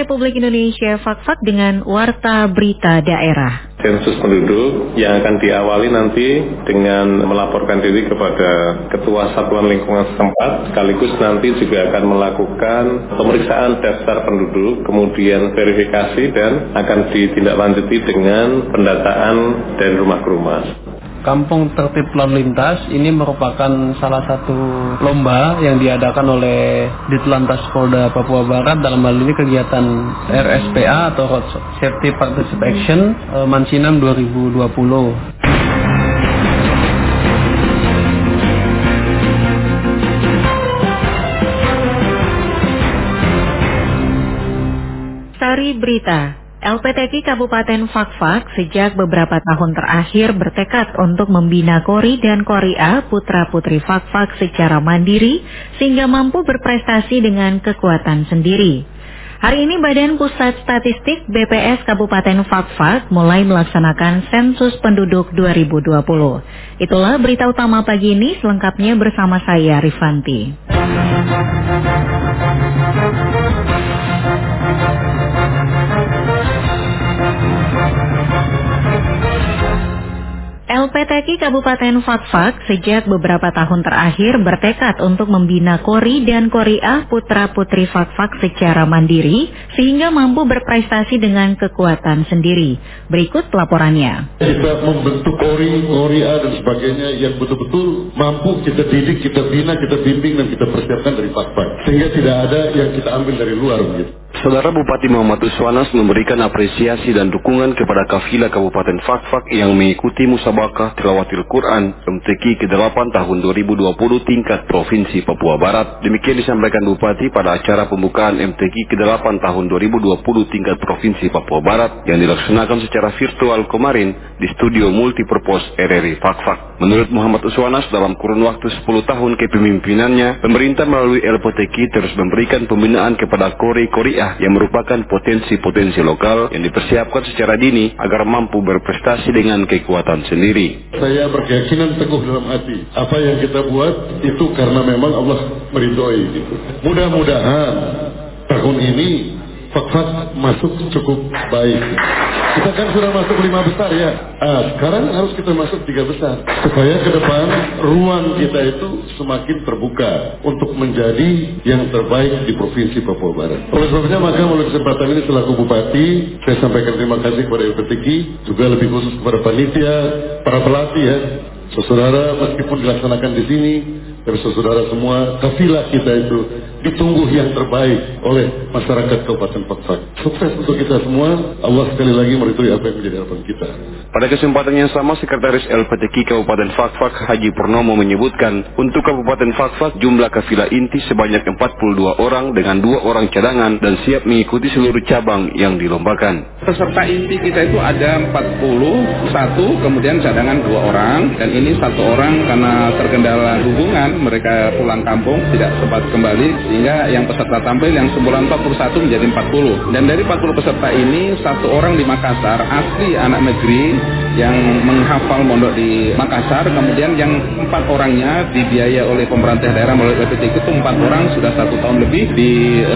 Republik Indonesia Fakfak dengan Warta Berita Daerah. Sensus penduduk yang akan diawali nanti dengan melaporkan diri kepada Ketua Satuan Lingkungan setempat, sekaligus nanti juga akan melakukan pemeriksaan daftar penduduk, kemudian verifikasi dan akan ditindaklanjuti dengan pendataan dari rumah ke rumah. Kampung Tertib Lalu Lintas ini merupakan salah satu lomba yang diadakan oleh Ditlantas Polda Papua Barat dalam hal ini kegiatan RSPA atau Road Safety Participation eh, Mansinam 2020. Sari Berita LPTK Kabupaten Fakfak sejak beberapa tahun terakhir bertekad untuk membina Kori dan Koria putra-putri Fakfak secara mandiri sehingga mampu berprestasi dengan kekuatan sendiri. Hari ini Badan Pusat Statistik BPS Kabupaten Fakfak mulai melaksanakan sensus penduduk 2020. Itulah berita utama pagi ini selengkapnya bersama saya Rifanti. LPTK Kabupaten Fakfak sejak beberapa tahun terakhir bertekad untuk membina Kori dan Koriah putra-putri Fakfak secara mandiri sehingga mampu berprestasi dengan kekuatan sendiri. Berikut laporannya. Kita membentuk Kori, Koriah dan sebagainya yang betul-betul mampu kita didik, kita bina, kita bimbing dan kita persiapkan dari Fakfak. Sehingga tidak ada yang kita ambil dari luar begitu. Saudara Bupati Muhammad Uswanas memberikan apresiasi dan dukungan kepada kafilah Kabupaten Fakfak yang mengikuti musabakah tilawatil Quran MTQ ke-8 tahun 2020 tingkat Provinsi Papua Barat. Demikian disampaikan Bupati pada acara pembukaan MTQ ke-8 tahun 2020 tingkat Provinsi Papua Barat yang dilaksanakan secara virtual kemarin di Studio Multipurpose RRI Fakfak. Menurut Muhammad Uswanas dalam kurun waktu 10 tahun kepemimpinannya, pemerintah melalui LPTQ terus memberikan pembinaan kepada Kori-Koriah yang merupakan potensi-potensi lokal yang dipersiapkan secara dini agar mampu berprestasi dengan kekuatan sendiri. Saya berkeyakinan teguh dalam hati, apa yang kita buat itu karena memang Allah meridhoi. Mudah-mudahan tahun ini Fakfak masuk cukup baik. Kita kan sudah masuk lima besar ya. Ah, sekarang harus kita masuk tiga besar. Supaya ke depan ruang kita itu semakin terbuka untuk menjadi yang terbaik di Provinsi Papua Barat. Oleh sebabnya maka melalui kesempatan ini selaku Bupati, saya sampaikan terima kasih kepada LPTK, juga lebih khusus kepada panitia, para pelatih ya. Saudara meskipun dilaksanakan di sini, tapi saudara semua, kafilah kita itu ditunggu yang terbaik oleh masyarakat Kabupaten Fakfak. Sukses untuk kita semua. Allah sekali lagi meridhoi apa yang menjadi harapan kita. Pada kesempatan yang sama, Sekretaris LPTK Kabupaten Fakfak Haji Purnomo menyebutkan, untuk Kabupaten Fakfak jumlah kafilah inti sebanyak 42 orang dengan dua orang cadangan dan siap mengikuti seluruh cabang yang dilombakan. Peserta inti kita itu ada 41, kemudian cadangan dua orang, dan ini satu orang karena terkendala hubungan, mereka pulang kampung tidak sempat kembali, sehingga yang peserta tampil yang semula 41 menjadi 40. Dan dari 40 peserta ini, satu orang di Makassar, asli anak negeri, yang menghafal mondok di Makassar, kemudian yang empat orangnya dibiaya oleh pemerintah daerah melalui PPT itu empat orang sudah satu tahun lebih di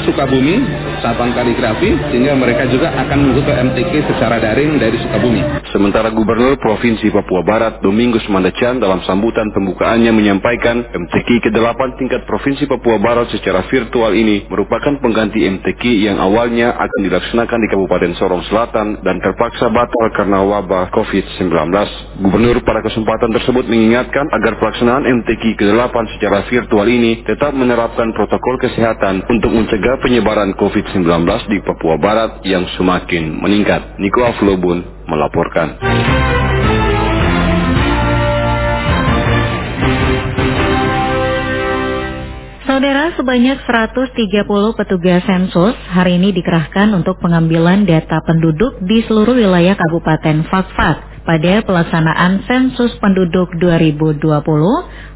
Sukabumi, Sabang Kaligrafi, sehingga mereka juga akan mengikuti MTQ secara daring dari Sukabumi. Sementara Gubernur Provinsi Papua Barat Domingus Mandacan dalam sambutan pembukaannya menyampaikan MTQ ke-8 tingkat Provinsi Papua Barat secara virtual ini merupakan pengganti MTQ yang awalnya akan dilaksanakan di Kabupaten Sorong Selatan dan terpaksa batal karena wabah COVID-19. Gubernur pada kesempatan tersebut mengingatkan agar pelaksanaan MTQ ke-8 secara virtual ini tetap menerapkan protokol kesehatan untuk mencegah penyebaran COVID-19 di Papua Barat yang semakin meningkat. Niko Aflobun melaporkan. Saudara, sebanyak 130 petugas sensus hari ini dikerahkan untuk pengambilan data penduduk di seluruh wilayah Kabupaten Fakfak pada pelaksanaan sensus penduduk 2020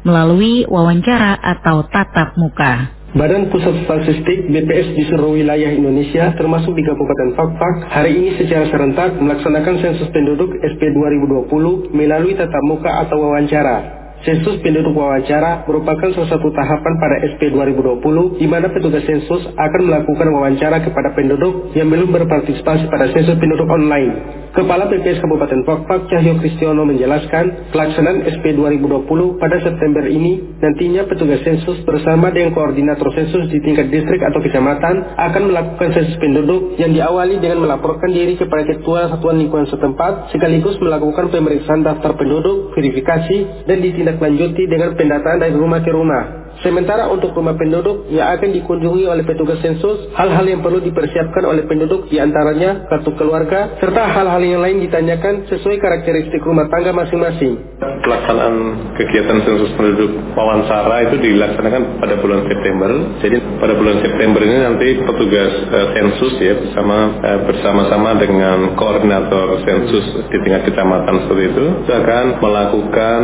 melalui wawancara atau tatap muka. Badan Pusat Statistik BPS di seluruh wilayah Indonesia termasuk di Kabupaten Fakfak hari ini secara serentak melaksanakan sensus penduduk SP 2020 melalui tatap muka atau wawancara. Sensus penduduk wawancara merupakan salah satu tahapan pada SP 2020 di mana petugas sensus akan melakukan wawancara kepada penduduk yang belum berpartisipasi pada sensus penduduk online. Kepala PPS Kabupaten Fakfak Cahyo Kristiono menjelaskan pelaksanaan SP 2020 pada September ini nantinya petugas sensus bersama dengan koordinator sensus di tingkat distrik atau kecamatan akan melakukan sensus penduduk yang diawali dengan melaporkan diri kepada ketua satuan lingkungan setempat sekaligus melakukan pemeriksaan daftar penduduk, verifikasi, dan ditindaklanjuti dengan pendataan dari rumah ke rumah. Sementara untuk rumah penduduk yang akan dikunjungi oleh petugas sensus, hal-hal yang perlu dipersiapkan oleh penduduk di antaranya kartu keluarga, serta hal-hal yang lain ditanyakan sesuai karakteristik rumah tangga masing-masing. Pelaksanaan kegiatan sensus penduduk wawancara itu dilaksanakan pada bulan September. Jadi pada bulan September ini nanti petugas uh, sensus ya bersama uh, bersama-sama dengan koordinator sensus di tingkat kecamatan seperti itu, itu akan melakukan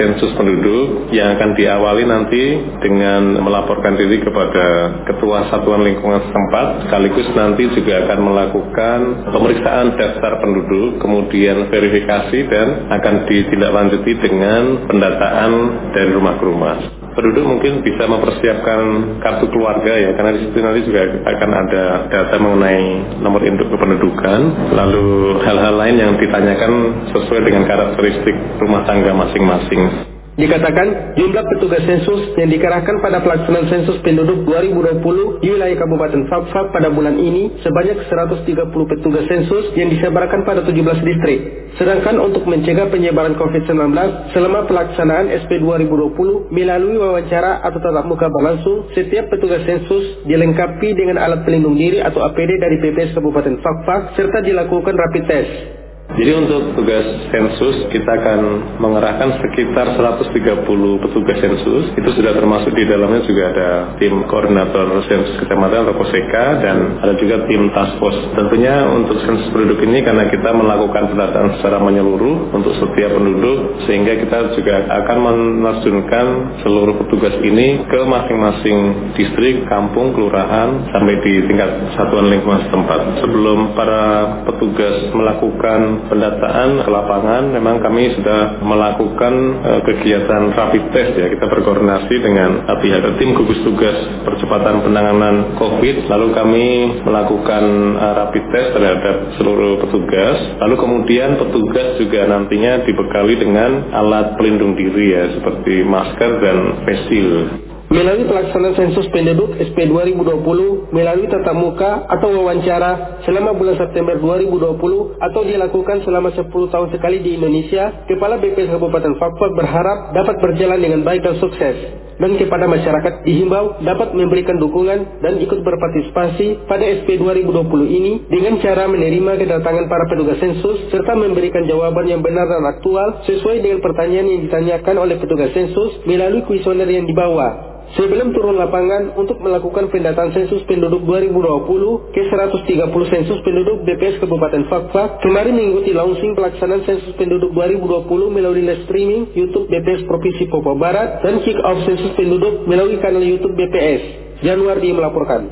sensus penduduk yang akan diawali nanti dengan melaporkan diri kepada Ketua Satuan Lingkungan setempat, sekaligus nanti juga akan melakukan pemeriksaan daftar penduduk, kemudian verifikasi dan akan ditindaklanjuti dengan pendataan dari rumah ke rumah penduduk mungkin bisa mempersiapkan kartu keluarga ya karena di situ nanti juga akan ada data mengenai nomor induk kependudukan lalu hal-hal lain yang ditanyakan sesuai dengan karakteristik rumah tangga masing-masing. Dikatakan jumlah petugas sensus yang dikerahkan pada pelaksanaan sensus penduduk 2020 di wilayah Kabupaten Fakfak pada bulan ini sebanyak 130 petugas sensus yang disebarkan pada 17 distrik. Sedangkan untuk mencegah penyebaran COVID-19 selama pelaksanaan SP 2020 melalui wawancara atau tatap muka berlangsung, setiap petugas sensus dilengkapi dengan alat pelindung diri atau APD dari PPS Kabupaten Fakfak serta dilakukan rapid test. Jadi untuk tugas sensus kita akan mengerahkan sekitar 130 petugas sensus. Itu sudah termasuk di dalamnya juga ada tim koordinator sensus kecamatan atau KOSEKA dan ada juga tim task force. Tentunya untuk sensus penduduk ini karena kita melakukan pendataan secara menyeluruh untuk setiap penduduk sehingga kita juga akan menerjunkan seluruh petugas ini ke masing-masing distrik, kampung, kelurahan sampai di tingkat satuan lingkungan setempat. Sebelum para petugas melakukan pendataan ke lapangan memang kami sudah melakukan uh, kegiatan rapid test ya. Kita berkoordinasi dengan pihak tim gugus tugas percepatan penanganan COVID. Lalu kami melakukan uh, rapid test terhadap seluruh petugas. Lalu kemudian petugas juga nantinya dibekali dengan alat pelindung diri ya seperti masker dan face shield. Melalui pelaksanaan sensus penduduk SP 2020 melalui tatap muka atau wawancara selama bulan September 2020 atau dilakukan selama 10 tahun sekali di Indonesia, Kepala BPS Kabupaten Fakfak berharap dapat berjalan dengan baik dan sukses. Dan kepada masyarakat dihimbau dapat memberikan dukungan dan ikut berpartisipasi pada SP 2020 ini dengan cara menerima kedatangan para petugas sensus serta memberikan jawaban yang benar dan aktual sesuai dengan pertanyaan yang ditanyakan oleh petugas sensus melalui kuesioner yang dibawa. Sebelum turun lapangan untuk melakukan pendataan sensus penduduk 2020 ke 130 sensus penduduk BPS Kabupaten Fakfak, kemarin mengikuti launching pelaksanaan sensus penduduk 2020 melalui live streaming YouTube BPS Provinsi Papua Barat dan kick off sensus penduduk melalui kanal YouTube BPS. Januari melaporkan.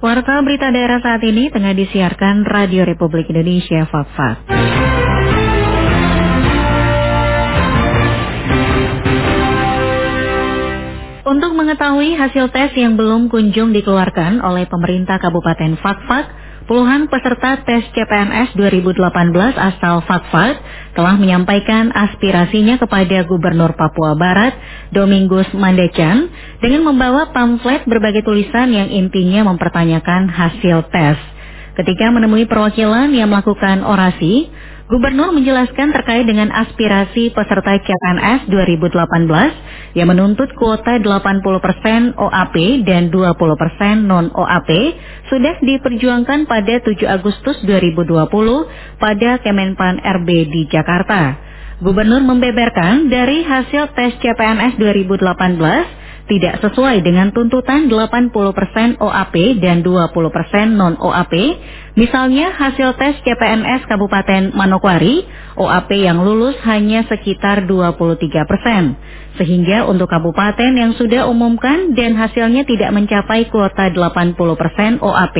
Warta berita daerah saat ini tengah disiarkan Radio Republik Indonesia Fakfak. Untuk mengetahui hasil tes yang belum kunjung dikeluarkan oleh pemerintah Kabupaten Fakfak, puluhan peserta tes CPNS 2018 asal Fakfak telah menyampaikan aspirasinya kepada Gubernur Papua Barat, Domingus Mandecan, dengan membawa pamflet berbagai tulisan yang intinya mempertanyakan hasil tes. Ketika menemui perwakilan yang melakukan orasi, Gubernur menjelaskan terkait dengan aspirasi peserta CPNS 2018 yang menuntut kuota 80% OAP dan 20% non-OAP sudah diperjuangkan pada 7 Agustus 2020 pada Kemenpan RB di Jakarta. Gubernur membeberkan dari hasil tes CPNS 2018 tidak sesuai dengan tuntutan 80% OAP dan 20% non-OAP, misalnya hasil tes CPNS Kabupaten Manokwari, OAP yang lulus hanya sekitar 23%. Sehingga untuk kabupaten yang sudah umumkan dan hasilnya tidak mencapai kuota 80% OAP,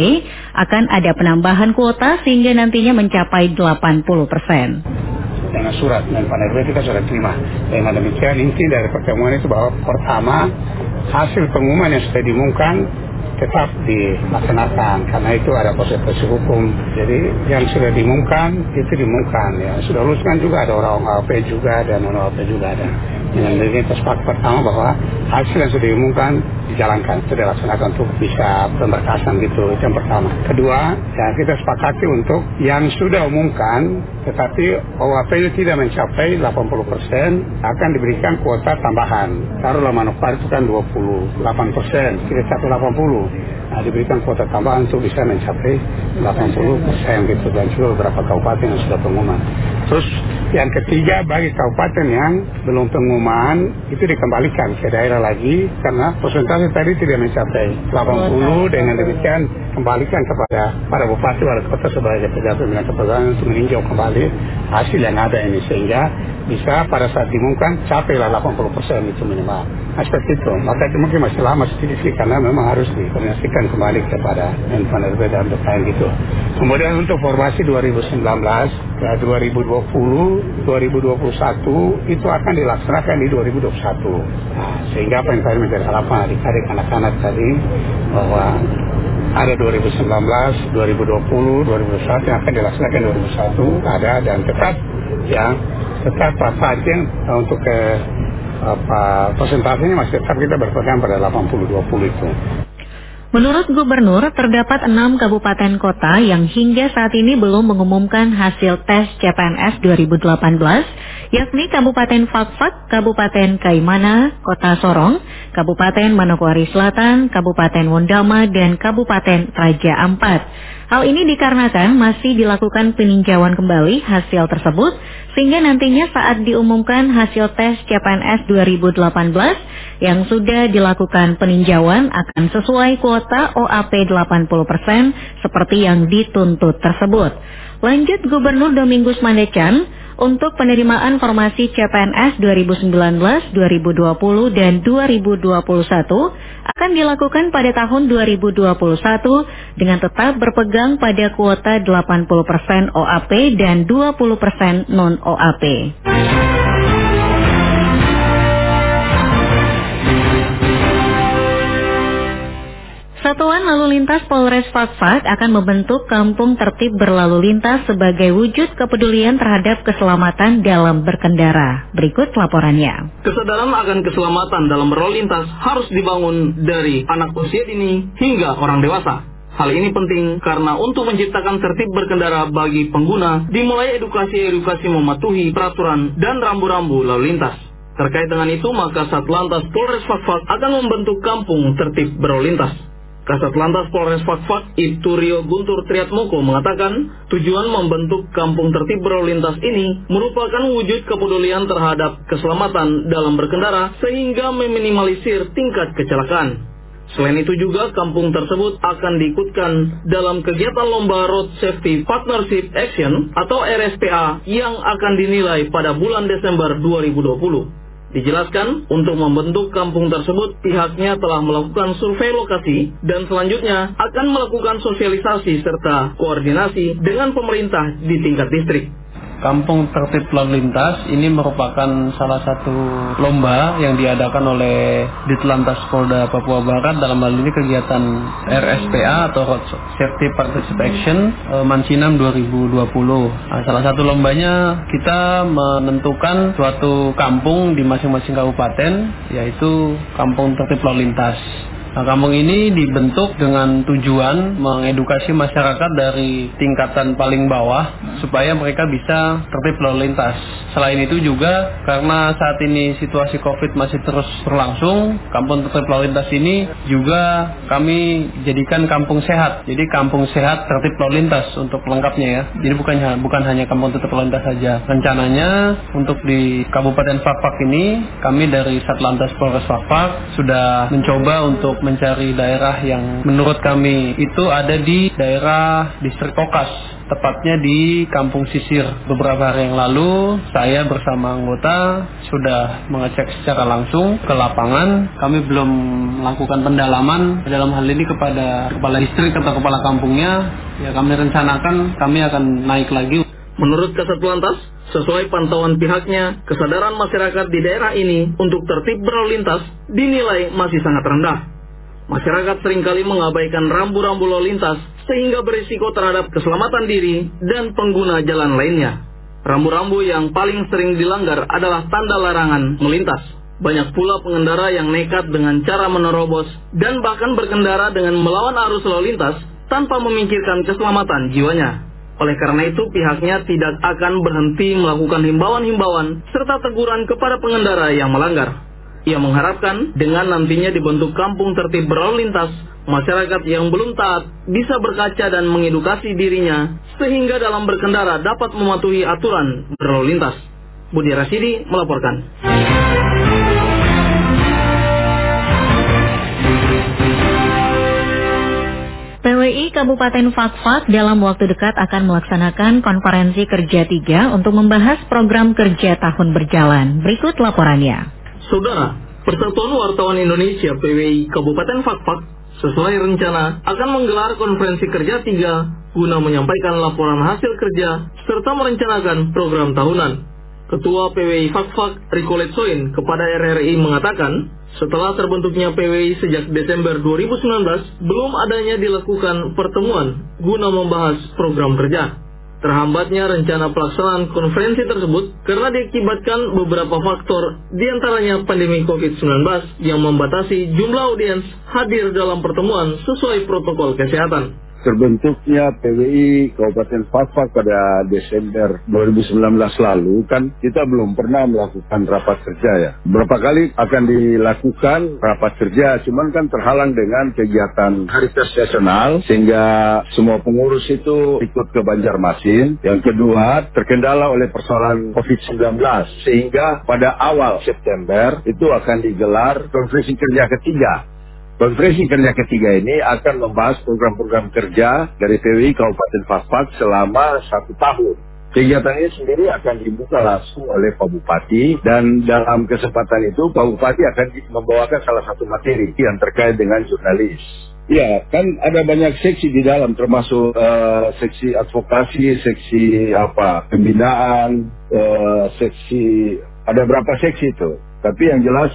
akan ada penambahan kuota sehingga nantinya mencapai 80%. Dengan surat dan pada RW kita sudah terima. Dengan demikian inti dari pertemuan itu bahwa pertama hasil pengumuman yang sudah diumumkan tetap dilaksanakan karena itu ada proses-proses hukum. Jadi yang sudah diumumkan itu diumumkan ya. Sudah luluskan juga ada orang OAP juga dan non OAP juga ada. Dengan sepakat pertama bahwa hasil yang sudah diumumkan dijalankan, itu dilaksanakan untuk bisa pemberkasan gitu. Itu yang pertama. Kedua, ya kita sepakati untuk yang sudah umumkan tetapi OAP itu tidak mencapai 80% akan diberikan kuota tambahan. Taruhlah manufaktur itu kan 28%, kita capai 80 nah, diberikan kuota tambahan untuk bisa mencapai 80 persen gitu dan juga beberapa kabupaten yang sudah pengumuman. Terus yang ketiga bagi kabupaten yang belum pengumuman itu dikembalikan ke daerah lagi karena persentase tadi tidak mencapai 80 dengan demikian kembalikan kepada para bupati wali kota sebagai pejabat pembinaan kepegawaian untuk meninjau kembali hasil yang ada ini sehingga bisa pada saat diumumkan capailah 80 persen itu minimal. Nah, seperti itu. Maka itu mungkin masih lama sedikit karena memang harus dikoordinasikan kembali kepada handphone RB dan lain gitu. Kemudian untuk formasi 2019 ya 2020, 2021 itu akan dilaksanakan di 2021. Nah, sehingga apa yang menjadi harapan adik-adik anak-anak tadi bahwa ada 2019, 2020, 2021 yang akan dilaksanakan 2021 ada dan tetap ya tetap Pak Fajen untuk ke apa persentasenya masih tetap kita berpegang pada 80-20 itu. Menurut Gubernur, terdapat enam kabupaten kota yang hingga saat ini belum mengumumkan hasil tes CPNS 2018, yakni Kabupaten Fakfak, Kabupaten Kaimana, Kota Sorong, Kabupaten Manokwari Selatan, Kabupaten Wondama, dan Kabupaten Raja Ampat. Hal ini dikarenakan masih dilakukan peninjauan kembali hasil tersebut, sehingga nantinya saat diumumkan hasil tes CPNS 2018 yang sudah dilakukan peninjauan akan sesuai kuota OAP 80% seperti yang dituntut tersebut. Lanjut Gubernur Domingus Mandecan, untuk penerimaan formasi CPNS 2019, 2020, dan 2021 akan dilakukan pada tahun 2021 dengan tetap berpegang pada kuota 80% OAP dan 20% non-OAP. Satuan Lalu Lintas Polres Fakfak akan membentuk kampung tertib berlalu lintas sebagai wujud kepedulian terhadap keselamatan dalam berkendara. Berikut laporannya. Kesadaran akan keselamatan dalam berlalu lintas harus dibangun dari anak usia dini hingga orang dewasa. Hal ini penting karena untuk menciptakan tertib berkendara bagi pengguna, dimulai edukasi-edukasi mematuhi peraturan dan rambu-rambu lalu lintas. Terkait dengan itu, maka Satlantas Polres Fakfak akan membentuk kampung tertib berlalu lintas. Kasat Lantas Polres Fakfak Ibtu Rio Guntur Triatmoko mengatakan tujuan membentuk kampung tertib berlalu lintas ini merupakan wujud kepedulian terhadap keselamatan dalam berkendara sehingga meminimalisir tingkat kecelakaan. Selain itu juga kampung tersebut akan diikutkan dalam kegiatan lomba Road Safety Partnership Action atau RSPA yang akan dinilai pada bulan Desember 2020. Dijelaskan, untuk membentuk kampung tersebut, pihaknya telah melakukan survei lokasi dan selanjutnya akan melakukan sosialisasi serta koordinasi dengan pemerintah di tingkat distrik. Kampung Tertib Lalu Lintas ini merupakan salah satu lomba yang diadakan oleh Ditlantas Polda Papua Barat dalam hal ini kegiatan RSPA atau Road Safety Participation eh, Mansinam 2020. Nah, salah satu lombanya kita menentukan suatu kampung di masing-masing kabupaten yaitu Kampung Tertib Lalu Lintas. Nah, kampung ini dibentuk dengan tujuan mengedukasi masyarakat dari tingkatan paling bawah supaya mereka bisa tertib lalu lintas. Selain itu juga karena saat ini situasi Covid masih terus berlangsung, kampung tertib lalu lintas ini juga kami jadikan kampung sehat. Jadi kampung sehat tertib lalu lintas untuk lengkapnya ya. Jadi bukan bukan hanya kampung tertib lalu lintas saja. Rencananya untuk di Kabupaten Fakfak ini kami dari Satlantas Polres Fakfak sudah mencoba untuk mencari daerah yang menurut kami itu ada di daerah distrik Kokas tepatnya di Kampung Sisir. Beberapa hari yang lalu, saya bersama anggota sudah mengecek secara langsung ke lapangan. Kami belum melakukan pendalaman dalam hal ini kepada kepala distrik atau kepala kampungnya. Ya kami rencanakan kami akan naik lagi Menurut Kasat Lantas, sesuai pantauan pihaknya, kesadaran masyarakat di daerah ini untuk tertib berlalu lintas dinilai masih sangat rendah. Masyarakat sering kali mengabaikan rambu-rambu lalu lintas sehingga berisiko terhadap keselamatan diri dan pengguna jalan lainnya. Rambu-rambu yang paling sering dilanggar adalah tanda larangan melintas. Banyak pula pengendara yang nekat dengan cara menerobos dan bahkan berkendara dengan melawan arus lalu lintas tanpa memikirkan keselamatan jiwanya. Oleh karena itu, pihaknya tidak akan berhenti melakukan himbauan-himbauan serta teguran kepada pengendara yang melanggar. Ia mengharapkan dengan nantinya dibentuk kampung tertib berlalu lintas, masyarakat yang belum taat bisa berkaca dan mengedukasi dirinya sehingga dalam berkendara dapat mematuhi aturan berlalu lintas. Budi Rasidi melaporkan. PWI Kabupaten Fakfak dalam waktu dekat akan melaksanakan konferensi kerja tiga untuk membahas program kerja tahun berjalan. Berikut laporannya. Saudara, Persatuan Wartawan Indonesia PWI Kabupaten Fakfak sesuai rencana akan menggelar konferensi kerja tiga guna menyampaikan laporan hasil kerja serta merencanakan program tahunan. Ketua PWI Fakfak Riko Letsoin kepada RRI mengatakan, setelah terbentuknya PWI sejak Desember 2019, belum adanya dilakukan pertemuan guna membahas program kerja. Terhambatnya rencana pelaksanaan konferensi tersebut karena diakibatkan beberapa faktor di antaranya pandemi COVID-19 yang membatasi jumlah audiens hadir dalam pertemuan sesuai protokol kesehatan terbentuknya PWI Kabupaten Fakfak pada Desember 2019 lalu kan kita belum pernah melakukan rapat kerja ya. Berapa kali akan dilakukan rapat kerja, cuman kan terhalang dengan kegiatan hari nasional sehingga semua pengurus itu ikut ke Banjarmasin. Yang kedua terkendala oleh persoalan COVID-19 sehingga pada awal September itu akan digelar konferensi kerja ketiga Konferensi kerja ketiga ini akan membahas program-program kerja dari PWI Kabupaten Fakfak selama satu tahun. Kegiatan ini sendiri akan dibuka langsung oleh Pak Bupati dan dalam kesempatan itu Pak Bupati akan membawakan salah satu materi yang terkait dengan jurnalis. Ya, kan ada banyak seksi di dalam termasuk uh, seksi advokasi, seksi apa pembinaan, uh, seksi ada berapa seksi itu. Tapi yang jelas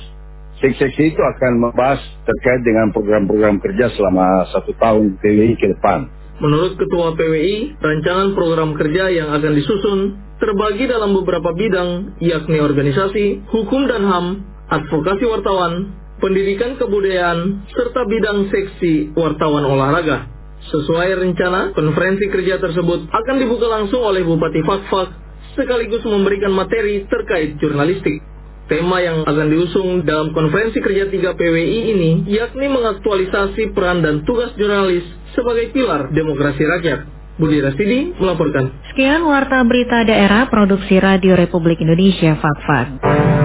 Seksi-seksi itu akan membahas terkait dengan program-program kerja selama satu tahun PWI ke depan. Menurut Ketua PWI, rancangan program kerja yang akan disusun terbagi dalam beberapa bidang, yakni organisasi, hukum dan HAM, advokasi wartawan, pendidikan kebudayaan, serta bidang seksi wartawan olahraga. Sesuai rencana, konferensi kerja tersebut akan dibuka langsung oleh Bupati Fakfak sekaligus memberikan materi terkait jurnalistik. Tema yang akan diusung dalam konferensi kerja 3 PWI ini yakni mengaktualisasi peran dan tugas jurnalis sebagai pilar demokrasi rakyat. Budi Rastidi melaporkan. Sekian warta berita daerah produksi Radio Republik Indonesia Fakfak.